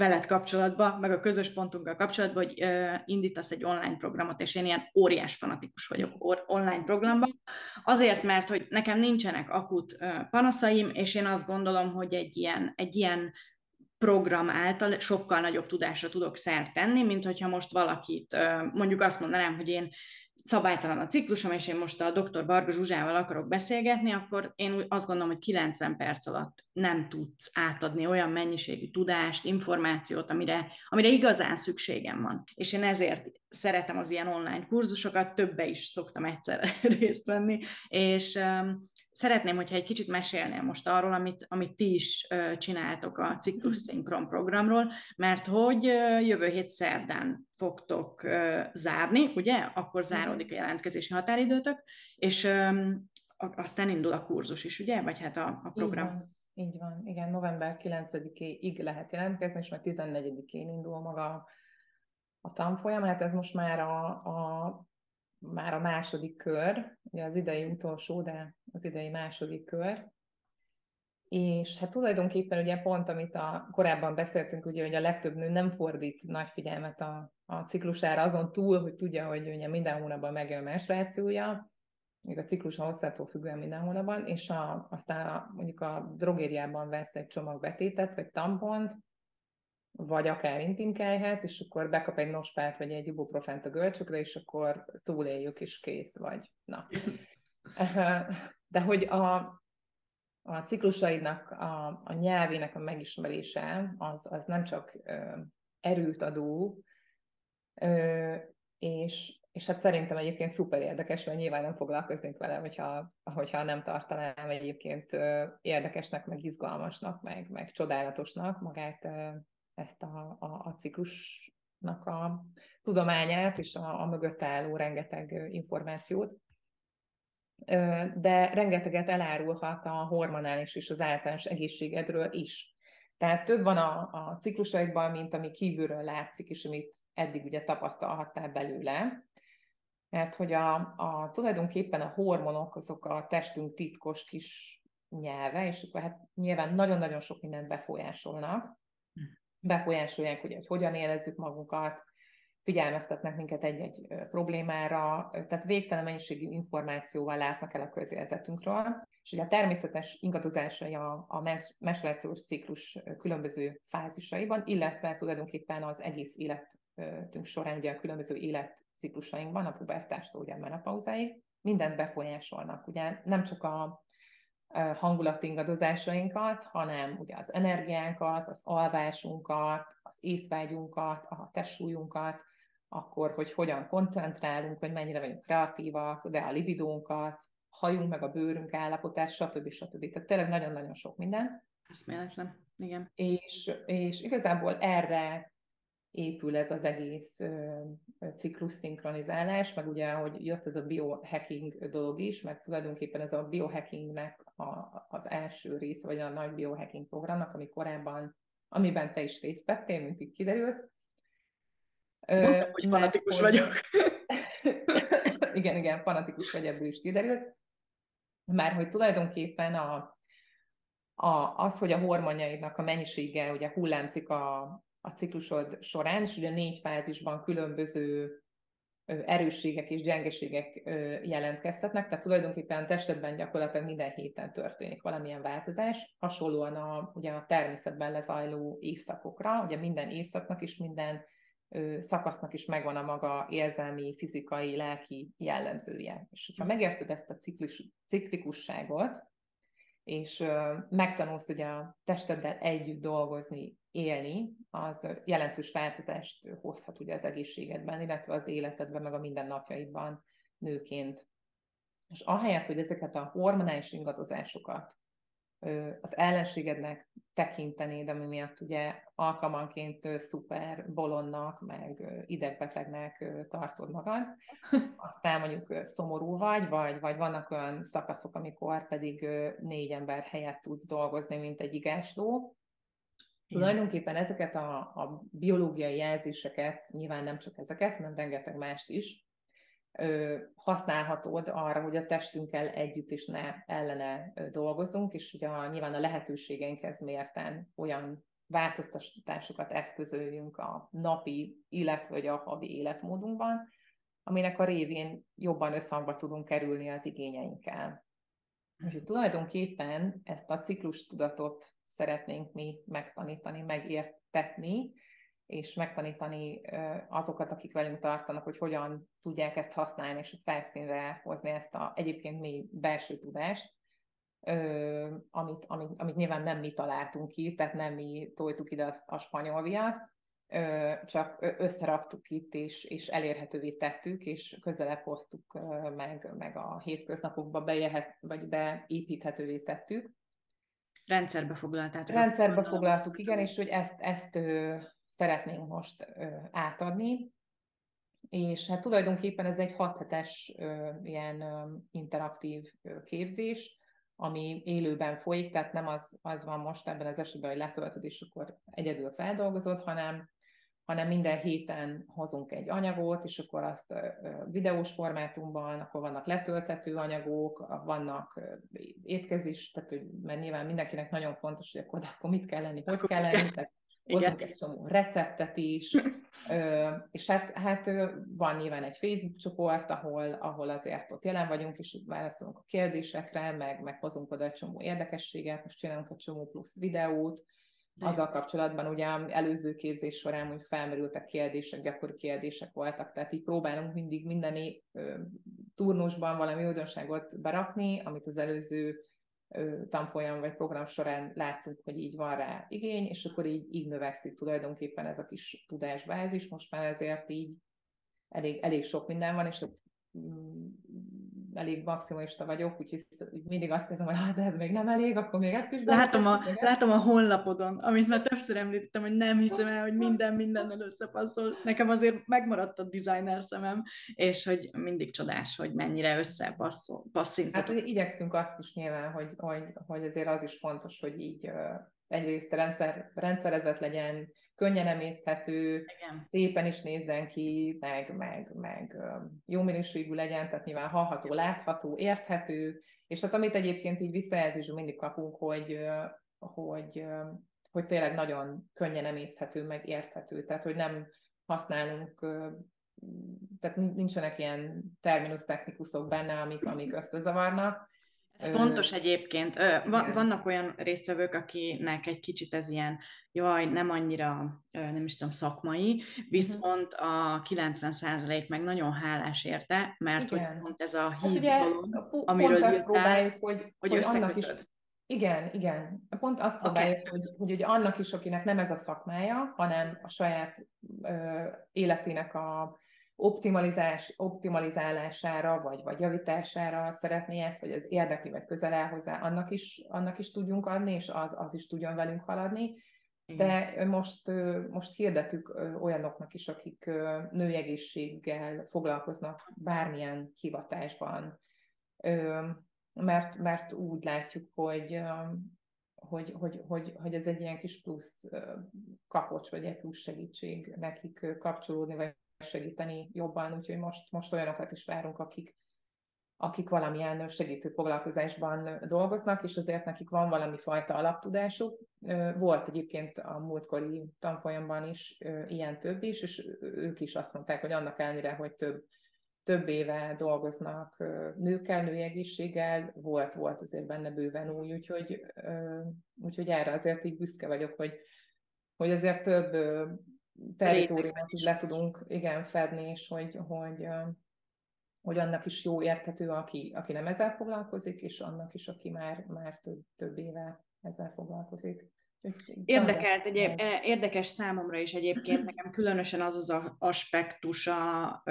A: veled kapcsolatban, meg a közös pontunkkal kapcsolatban, hogy indítasz egy online programot, és én ilyen óriás fanatikus vagyok online programban. Azért, mert hogy nekem nincsenek akut panaszaim, és én azt gondolom, hogy egy ilyen, egy ilyen program által sokkal nagyobb tudásra tudok szert tenni, mint hogyha most valakit, mondjuk azt mondanám, hogy én szabálytalan a ciklusom, és én most a dr. Varga Zsuzsával akarok beszélgetni, akkor én azt gondolom, hogy 90 perc alatt nem tudsz átadni olyan mennyiségű tudást, információt, amire, amire igazán szükségem van. És én ezért szeretem az ilyen online kurzusokat, többe is szoktam egyszer részt venni, és Szeretném, hogyha egy kicsit mesélnél most arról, amit, amit ti is csináltok a Ciklus Synchron programról, mert hogy jövő hét szerdán fogtok zárni, ugye? Akkor záródik a jelentkezési határidőtök, és aztán indul a kurzus is, ugye? Vagy hát a, a program.
B: Így van, így van. Igen, november 9-ig lehet jelentkezni, és majd 14-én indul maga a tanfolyam. Hát ez most már a, a már a második kör, ugye az idei utolsó, de az idei második kör. És hát tulajdonképpen ugye pont, amit a, korábban beszéltünk, ugye, hogy a legtöbb nő nem fordít nagy figyelmet a, a ciklusára, azon túl, hogy tudja, hogy ugye minden hónapban megjön a menstruációja, még a ciklus a hosszától függően minden hónapban, és a, aztán a, mondjuk a drogériában vesz egy csomag betétet, vagy tampont, vagy akár intimkelyhet, és akkor bekap egy nospát, vagy egy ibuprofent a görcsökre, és akkor túléljük, és kész vagy. Na. De hogy a, a ciklusaidnak, a, a nyelvének a megismerése, az, az nem csak ö, erőt adó, ö, és, és hát szerintem egyébként szuper érdekes, mert nyilván nem foglalkoznék vele, hogyha, hogyha nem tartanám egyébként érdekesnek, meg izgalmasnak, meg, meg csodálatosnak magát ezt a, a, a ciklusnak a tudományát, és a, a mögött álló rengeteg információt. De rengeteget elárulhat a hormonális és az általános egészségedről is. Tehát több van a, a ciklusaidban, mint ami kívülről látszik, és amit eddig ugye tapasztalhattál belőle. Mert hogy a, a, tulajdonképpen a hormonok azok a testünk titkos kis nyelve, és akkor hát nyilván nagyon-nagyon sok mindent befolyásolnak. Befolyásolják, ugye, hogy hogyan érezzük magunkat, figyelmeztetnek minket egy-egy problémára, tehát végtelen mennyiségű információval látnak el a közérzetünkről. És ugye a természetes ingadozásai a, a menstruációs ciklus különböző fázisaiban, illetve tulajdonképpen az egész életünk során, ugye a különböző életciklusainkban, a pubertástól ugye a menopauzáig, mindent befolyásolnak. Ugye nem csak a hangulatingadozásainkat, hanem ugye az energiánkat, az alvásunkat, az étvágyunkat, a testsúlyunkat, akkor, hogy hogyan koncentrálunk, hogy mennyire vagyunk kreatívak, de a libidónkat, hajunk meg a bőrünk állapotás, stb. stb. Tehát tényleg nagyon-nagyon sok minden.
A: Eszméletlen, igen.
B: És, és igazából erre épül ez az egész ciklus szinkronizálás, meg ugye, hogy jött ez a biohacking dolog is, meg tulajdonképpen ez a biohackingnek a, az első része, vagy a nagy biohacking programnak, ami korábban, amiben te is részt vettél, mint így kiderült.
A: Mondom, hogy fanatikus hogy... vagyok.
B: igen, igen, fanatikus vagy, ebből is kiderült. Már hogy tulajdonképpen a, a, az, hogy a hormonjaidnak a mennyisége ugye hullámzik a, a ciklusod során, és ugye négy fázisban különböző erősségek és gyengeségek jelentkeztetnek, tehát tulajdonképpen testedben gyakorlatilag minden héten történik valamilyen változás, hasonlóan a, ugye a természetben lezajló évszakokra, ugye minden évszaknak is minden szakasznak is megvan a maga érzelmi, fizikai, lelki jellemzője. És hogyha megérted ezt a ciklis, ciklikusságot, és megtanulsz ugye a testeddel együtt dolgozni, élni, az jelentős változást hozhat ugye az egészségedben, illetve az életedben, meg a mindennapjaidban nőként. És ahelyett, hogy ezeket a hormonális ingadozásokat az ellenségednek tekintenéd, ami miatt ugye alkalmanként szuper bolonnak, meg idegbetegnek tartod magad, aztán mondjuk szomorú vagy, vagy, vagy vannak olyan szakaszok, amikor pedig négy ember helyett tudsz dolgozni, mint egy igásló, Tulajdonképpen ezeket a, a biológiai jelzéseket, nyilván nem csak ezeket, hanem rengeteg mást is, használhatod arra, hogy a testünkkel együtt is ne ellene dolgozunk, és ugye a, nyilván a lehetőségeinkhez mérten olyan változtatásokat eszközöljünk a napi, illetve vagy a havi életmódunkban, aminek a révén jobban összhangba tudunk kerülni az igényeinkkel. Úgyhogy tulajdonképpen ezt a ciklus tudatot szeretnénk mi megtanítani, megértetni, és megtanítani azokat, akik velünk tartanak, hogy hogyan tudják ezt használni, és a felszínre hozni ezt a egyébként mi belső tudást, amit, amit, amit nyilván nem mi találtunk ki, tehát nem mi toltuk ide a spanyol viaszt, csak összeraktuk itt, és, és elérhetővé tettük, és közelebb hoztuk meg, meg a hétköznapokba bejöhet, vagy beépíthetővé tettük.
A: Rendszerbe foglaltátok.
B: Rendszerbe foglaltuk, igen, és hogy ezt, ezt szeretnénk most átadni, és hát tulajdonképpen ez egy hat hetes ilyen interaktív képzés, ami élőben folyik, tehát nem az, az van most ebben az esetben, hogy letöltöd, és akkor egyedül feldolgozod, hanem hanem minden héten hozunk egy anyagot, és akkor azt videós formátumban, akkor vannak letöltető anyagok, vannak étkezés, tehát hogy, mert nyilván mindenkinek nagyon fontos, hogy akkor, akkor mit kell lenni, hogy kell lenni, tehát hozunk egy csomó receptet is, és hát, hát van nyilván egy Facebook csoport, ahol, ahol azért ott jelen vagyunk, és válaszolunk a kérdésekre, meg, meg hozunk oda egy csomó érdekességet, most csinálunk egy csomó plusz videót, azzal kapcsolatban ugye előző képzés során úgy felmerültek kérdések, gyakori kérdések voltak, tehát így próbálunk mindig minden turnusban valami újdonságot berakni, amit az előző tanfolyam vagy program során láttunk, hogy így van rá igény, és akkor így, így növekszik tulajdonképpen ez a kis tudásbázis. Most már ezért így elég, elég sok minden van, és mm, elég maximalista vagyok, úgyhogy mindig azt hiszem, hogy hát ez még nem elég, akkor még ezt is
A: látom a, látom a honlapodon, amit már többször említettem, hogy nem hiszem el, hogy minden mindennel összepasszol. Nekem azért megmaradt a designer szemem, és hogy mindig csodás, hogy mennyire összepasszol.
B: Hát igyekszünk azt is nyilván, hogy, hogy, hogy azért az is fontos, hogy így egyrészt rendszer, rendszerezett legyen, könnyen emészthető, Igen. szépen is nézzen ki, meg, meg, meg jó minőségű legyen, tehát nyilván hallható, látható, érthető, és hát amit egyébként így visszajelzésben mindig kapunk, hogy, hogy, hogy tényleg nagyon könnyen emészthető, meg érthető, tehát hogy nem használunk tehát nincsenek ilyen terminus technikusok benne, amik, amik összezavarnak,
A: ez fontos egyébként. Vannak olyan résztvevők, akinek egy kicsit ez ilyen, jaj, nem annyira, nem is tudom, szakmai, mhm. viszont a 90% meg nagyon hálás érte, mert Igen. hogy pont ez a híd hát való, amiről
B: írtál, próbáljuk, hogy, hogy, hogy annak is, igen, igen. Pont azt próbáljuk, okay. hogy, hogy ugye annak is, akinek nem ez a szakmája, hanem a saját ö, életének a optimalizás, optimalizálására, vagy, vagy javítására szeretné ezt, vagy az érdekli, vagy közel áll hozzá, annak is, annak is tudjunk adni, és az, az is tudjon velünk haladni. De most, most hirdetük olyanoknak is, akik nőegészséggel foglalkoznak bármilyen hivatásban, mert, mert úgy látjuk, hogy, hogy, hogy, hogy, hogy ez egy ilyen kis plusz kapocs, vagy egy plusz segítség nekik kapcsolódni, vagy segíteni jobban, úgyhogy most, most olyanokat is várunk, akik, akik valamilyen segítő foglalkozásban dolgoznak, és azért nekik van valami fajta alaptudásuk. Volt egyébként a múltkori tanfolyamban is ilyen több is, és ők is azt mondták, hogy annak ellenére, hogy több, több éve dolgoznak nőkkel, női egészséggel, volt, volt azért benne bőven új, úgyhogy, úgyhogy erre azért így büszke vagyok, hogy, hogy azért több teritoriumot is le tudunk igen fedni, és hogy, hogy, hogy annak is jó érthető, aki, aki nem ezzel foglalkozik, és annak is, aki már, már több, több éve ezzel foglalkozik.
A: Érdekelt, egyéb, érdekes számomra is egyébként, nekem különösen az az a aspektusa,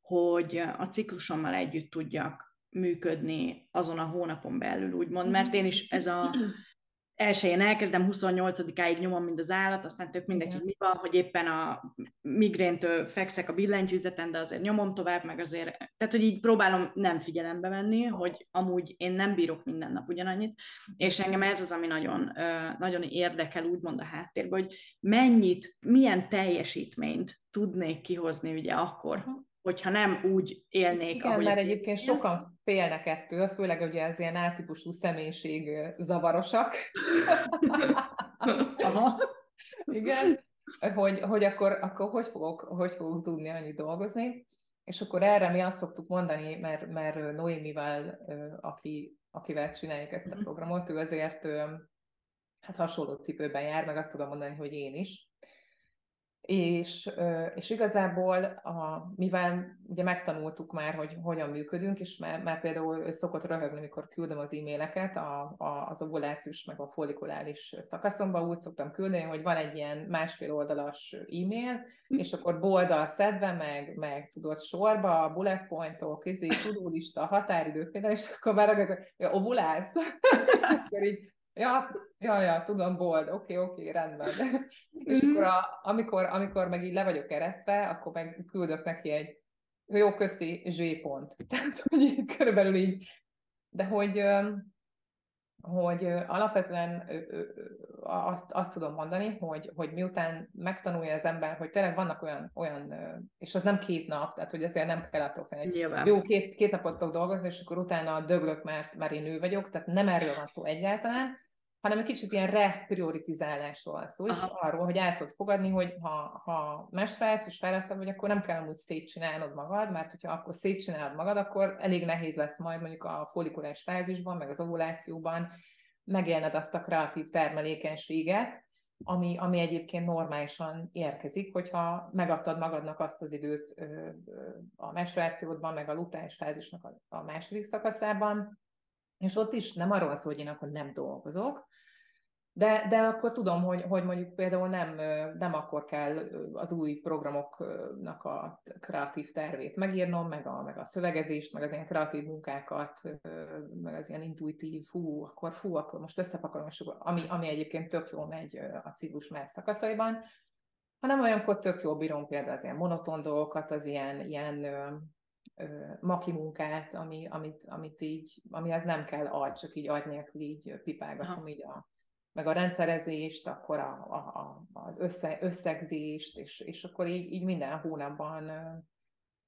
A: hogy a ciklusommal együtt tudjak működni azon a hónapon belül, úgymond, mert én is ez a elsőjén elkezdem, 28-áig nyomom, mint az állat, aztán tök mindegy, Igen. hogy mi van, hogy éppen a migréntől fekszek a billentyűzeten, de azért nyomom tovább, meg azért, tehát hogy így próbálom nem figyelembe venni, hogy amúgy én nem bírok minden nap ugyanannyit, és engem ez az, ami nagyon, nagyon érdekel, úgymond a háttérben, hogy mennyit, milyen teljesítményt tudnék kihozni ugye akkor, hogyha nem úgy élnék,
B: Igen, ahogy... mert egyébként sokan félnek ettől, főleg ugye ez ilyen átípusú személyiség zavarosak. Aha. Igen, hogy, hogy akkor, akkor hogy, fogok, hogy fogok tudni annyit dolgozni. És akkor erre mi azt szoktuk mondani, mert, mert Noémivel, aki, akivel csináljuk ezt a mhm. programot, ő azért hát hasonló cipőben jár, meg azt tudom mondani, hogy én is és, és igazából, a, mivel ugye megtanultuk már, hogy hogyan működünk, és már, már például szokott röhögni, mikor küldöm az e-maileket a, a, az ovulációs meg a folikulális szakaszomba, úgy szoktam küldeni, hogy van egy ilyen másfél oldalas e-mail, hm. és akkor boldal szedve, meg, meg tudod sorba, bullet pointok, izé, tudólista, határidő például, és akkor már rögtön, ja, ovulálsz, és akkor így Ja, ja, ja, tudom, bold, oké, okay, oké, okay, rendben. és akkor a, amikor, amikor meg így le vagyok keresztve, akkor meg küldök neki egy jó, köszi, Z pont. Tehát, hogy körülbelül így, de hogy, hogy alapvetően azt, azt tudom mondani, hogy, hogy miután megtanulja az ember, hogy tényleg vannak olyan, olyan és az nem két nap, tehát hogy ezért nem kell attól félni, jó, két, két napot tudok dolgozni, és akkor utána döglök, mert, mert én nő vagyok, tehát nem erről van szó egyáltalán, hanem egy kicsit ilyen reprioritizálásról van szó, és Aha. arról, hogy el tudod fogadni, hogy ha, ha mestrálsz és fáradtabb vagy, akkor nem kell amúgy szétcsinálnod magad, mert hogyha akkor szétcsinálod magad, akkor elég nehéz lesz majd mondjuk a folikulás fázisban, meg az ovulációban megélned azt a kreatív termelékenységet, ami, ami egyébként normálisan érkezik, hogyha megadtad magadnak azt az időt a menstruációdban, meg a lutáns fázisnak a, a második szakaszában, és ott is nem arról szól, hogy én akkor nem dolgozok, de, de akkor tudom, hogy, hogy mondjuk például nem, nem akkor kell az új programoknak a kreatív tervét megírnom, meg a, meg a szövegezést, meg az ilyen kreatív munkákat, meg az ilyen intuitív, fú, akkor fú, akkor most összepakolom, ami, ami egyébként tök jól megy a ciklus más szakaszaiban, hanem olyankor tök jól bírom például az ilyen monoton dolgokat, az ilyen, ilyen maki munkát, ami, amit, amit így, amihez nem kell agy, csak így agy nélkül így pipálgatom Aha. így a, meg a rendszerezést, akkor a, a, a, az össze, összegzést, és, és akkor így, így minden hónapban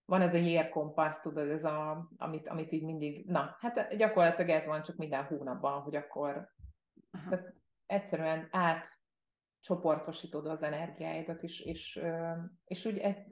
B: van ez a year compass, tudod, ez a, amit, amit így mindig, na, hát gyakorlatilag ez van csak minden hónapban, hogy akkor tehát egyszerűen át csoportosítod az energiáidat, és, és, és úgy e,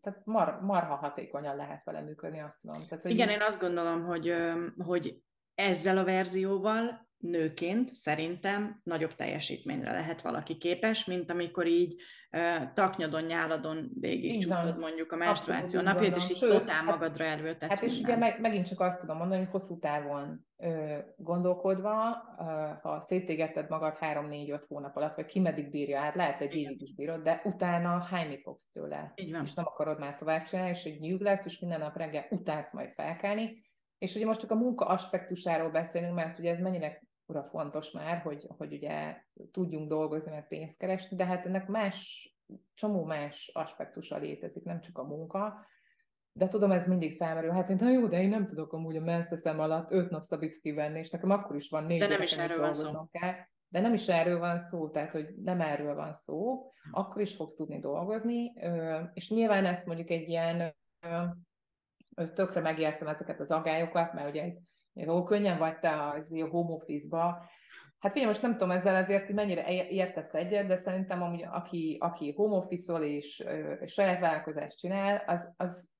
B: tehát mar, marha hatékonyan lehet vele működni, azt tudom. Tehát,
A: hogy Igen, én azt gondolom, hogy, hogy ezzel a verzióval nőként szerintem nagyobb teljesítményre lehet valaki képes, mint amikor így uh, taknyadon, nyáladon végig csúszod mondjuk a menstruáció napját, és így Sőt, totál hát- magadra erőltetsz
B: Hát és ugye meg, megint csak azt tudom mondani, hogy hosszú távon ö, gondolkodva, ö, ha szétégeted magad 3-4-5 hónap alatt, vagy ki meddig bírja át, lehet egy évig is bírod, de utána hányni fogsz tőle.
A: Így van.
B: És nem akarod már tovább csinálni, és egy nyűg lesz, és minden nap reggel utálsz majd felkelni, és ugye most csak a munka aspektusáról beszélünk, mert ugye ez mennyire ura fontos már, hogy, hogy ugye tudjunk dolgozni, meg pénzt keresni, de hát ennek más, csomó más aspektusa létezik, nem csak a munka, de tudom, ez mindig felmerül. Hát én, na jó, de én nem tudok amúgy a menszeszem alatt öt nap szabít kivenni, és nekem akkor is van négy
A: De nem is erről van szó.
B: Kell. De nem is erről van szó, tehát, hogy nem erről van szó, akkor is fogsz tudni dolgozni, és nyilván ezt mondjuk egy ilyen tökre megértem ezeket az agályokat, mert ugye jó, könnyen vagy te az home office-ba. Hát figyelj, most nem tudom ezzel azért mennyire értesz egyet, de szerintem amúgy, aki, aki home office-ol és, és saját vállalkozást csinál, az, az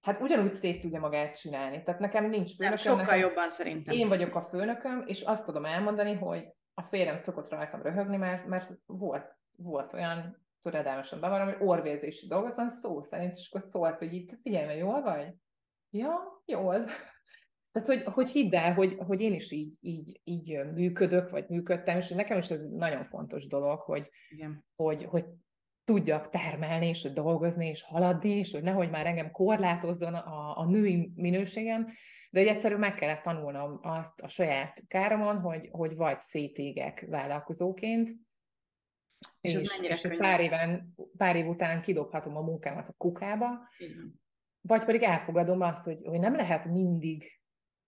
B: hát ugyanúgy szét tudja magát csinálni. Tehát nekem nincs
A: főnököm. Nem, sokkal nekem, jobban szerintem.
B: Én vagyok a főnököm, és azt tudom elmondani, hogy a férjem szokott rajtam röhögni, mert, mert volt, volt olyan töredelmesen bevarom, hogy orvézési dolgozom szó szerint, és akkor szólt, hogy itt figyelj, jól vagy? Ja, jól. Tehát, hogy, hogy hidd el, hogy, hogy én is így, így, így működök, vagy működtem, és nekem is ez nagyon fontos dolog, hogy, Igen. hogy, hogy tudjak termelni, és dolgozni, és haladni, és hogy nehogy már engem korlátozzon a, a női minőségem, de hogy egyszerűen meg kellett tanulnom azt a saját káromon, hogy, hogy vagy szétégek vállalkozóként, és, és, ez és pár, éven, pár év után kidobhatom a munkámat a kukába, Igen. vagy pedig elfogadom azt, hogy, hogy nem lehet mindig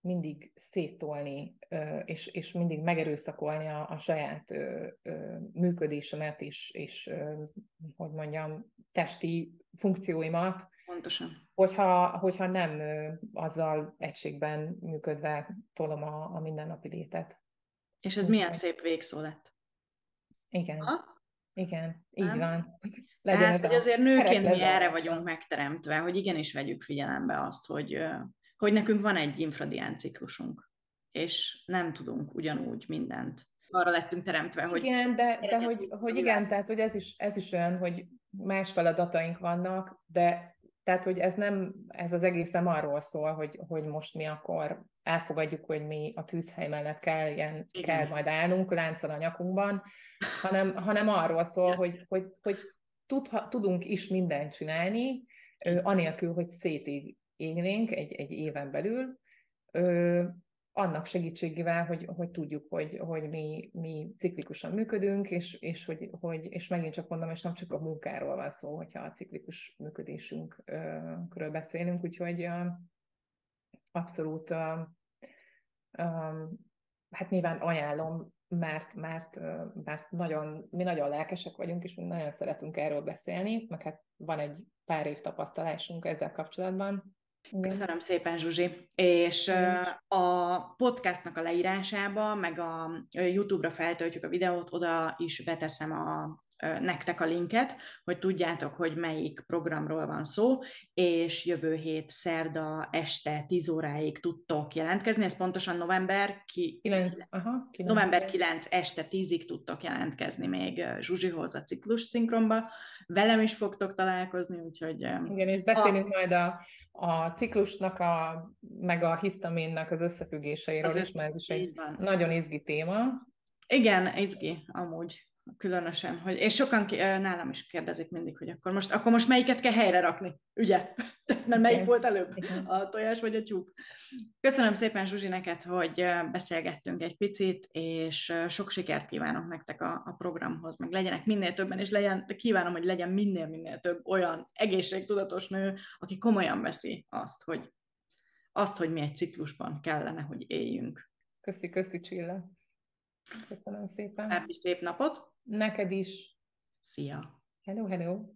B: mindig széttolni, és, és mindig megerőszakolni a, a saját működésemet és, és, hogy mondjam, testi funkcióimat.
A: Pontosan.
B: Hogyha, hogyha nem azzal egységben működve tolom a, a mindennapi létet.
A: És ez milyen szép végszó lett.
B: Igen. Ha? Igen, így nem? van.
A: Legyen Tehát, hogy azért nőként mi erre vagyunk megteremtve, hogy igenis vegyük figyelembe azt, hogy hogy nekünk van egy infradián ciklusunk, és nem tudunk ugyanúgy mindent. Arra lettünk teremtve, hogy...
B: Igen, de, de hogy, hogy igen, tehát hogy ez is, ez is olyan, hogy más feladataink vannak, de tehát, hogy ez nem, ez az egész nem arról szól, hogy, hogy most mi akkor elfogadjuk, hogy mi a tűzhely mellett kell, ilyen, kell majd állnunk lánccal a nyakunkban, hanem, hanem arról szól, hogy, hogy, hogy tud, tudunk is mindent csinálni, anélkül, hogy szétig égnénk egy, egy éven belül, ö, annak segítségével, hogy, hogy tudjuk, hogy, hogy mi, mi ciklikusan működünk, és, és, hogy, hogy, és megint csak mondom, és nem csak a munkáról van szó, hogyha a ciklikus működésünkről beszélünk, úgyhogy abszolút hát nyilván ajánlom, mert, mert, mert nagyon, mi nagyon lelkesek vagyunk, és mi nagyon szeretünk erről beszélni, meg hát van egy pár év tapasztalásunk ezzel kapcsolatban,
A: Köszönöm szépen, Zsuzsi. És a podcastnak a leírásába, meg a YouTube-ra feltöltjük a videót, oda is beteszem a nektek a linket, hogy tudjátok, hogy melyik programról van szó, és jövő hét szerda este 10 óráig tudtok jelentkezni, ez pontosan november, ki...
B: 9, aha,
A: 9. november 9 este 10-ig tudtok jelentkezni még Zsuzsihoz a ciklus szinkronba. Velem is fogtok találkozni, úgyhogy...
B: Igen, és beszélünk a... majd a, a ciklusnak, a, meg a hisztaminnak az összefüggéseiről az is, mert ez is egy nagyon izgi téma.
A: Igen, izgi, amúgy különösen, hogy, és sokan nálam is kérdezik mindig, hogy akkor most, akkor most melyiket kell helyre rakni, ugye? Mert melyik volt előbb, a tojás vagy a tyúk? Köszönöm szépen, Zsuzsi, neked, hogy beszélgettünk egy picit, és sok sikert kívánok nektek a, a programhoz, meg legyenek minél többen, és legyen, kívánom, hogy legyen minél-minél több olyan egészségtudatos nő, aki komolyan veszi azt, hogy azt, hogy mi egy ciklusban kellene, hogy éljünk.
B: Köszi, köszi, Csilla. Köszönöm szépen.
A: Happy szép napot!
B: Neked is.
A: Szia!
B: Hello, hello!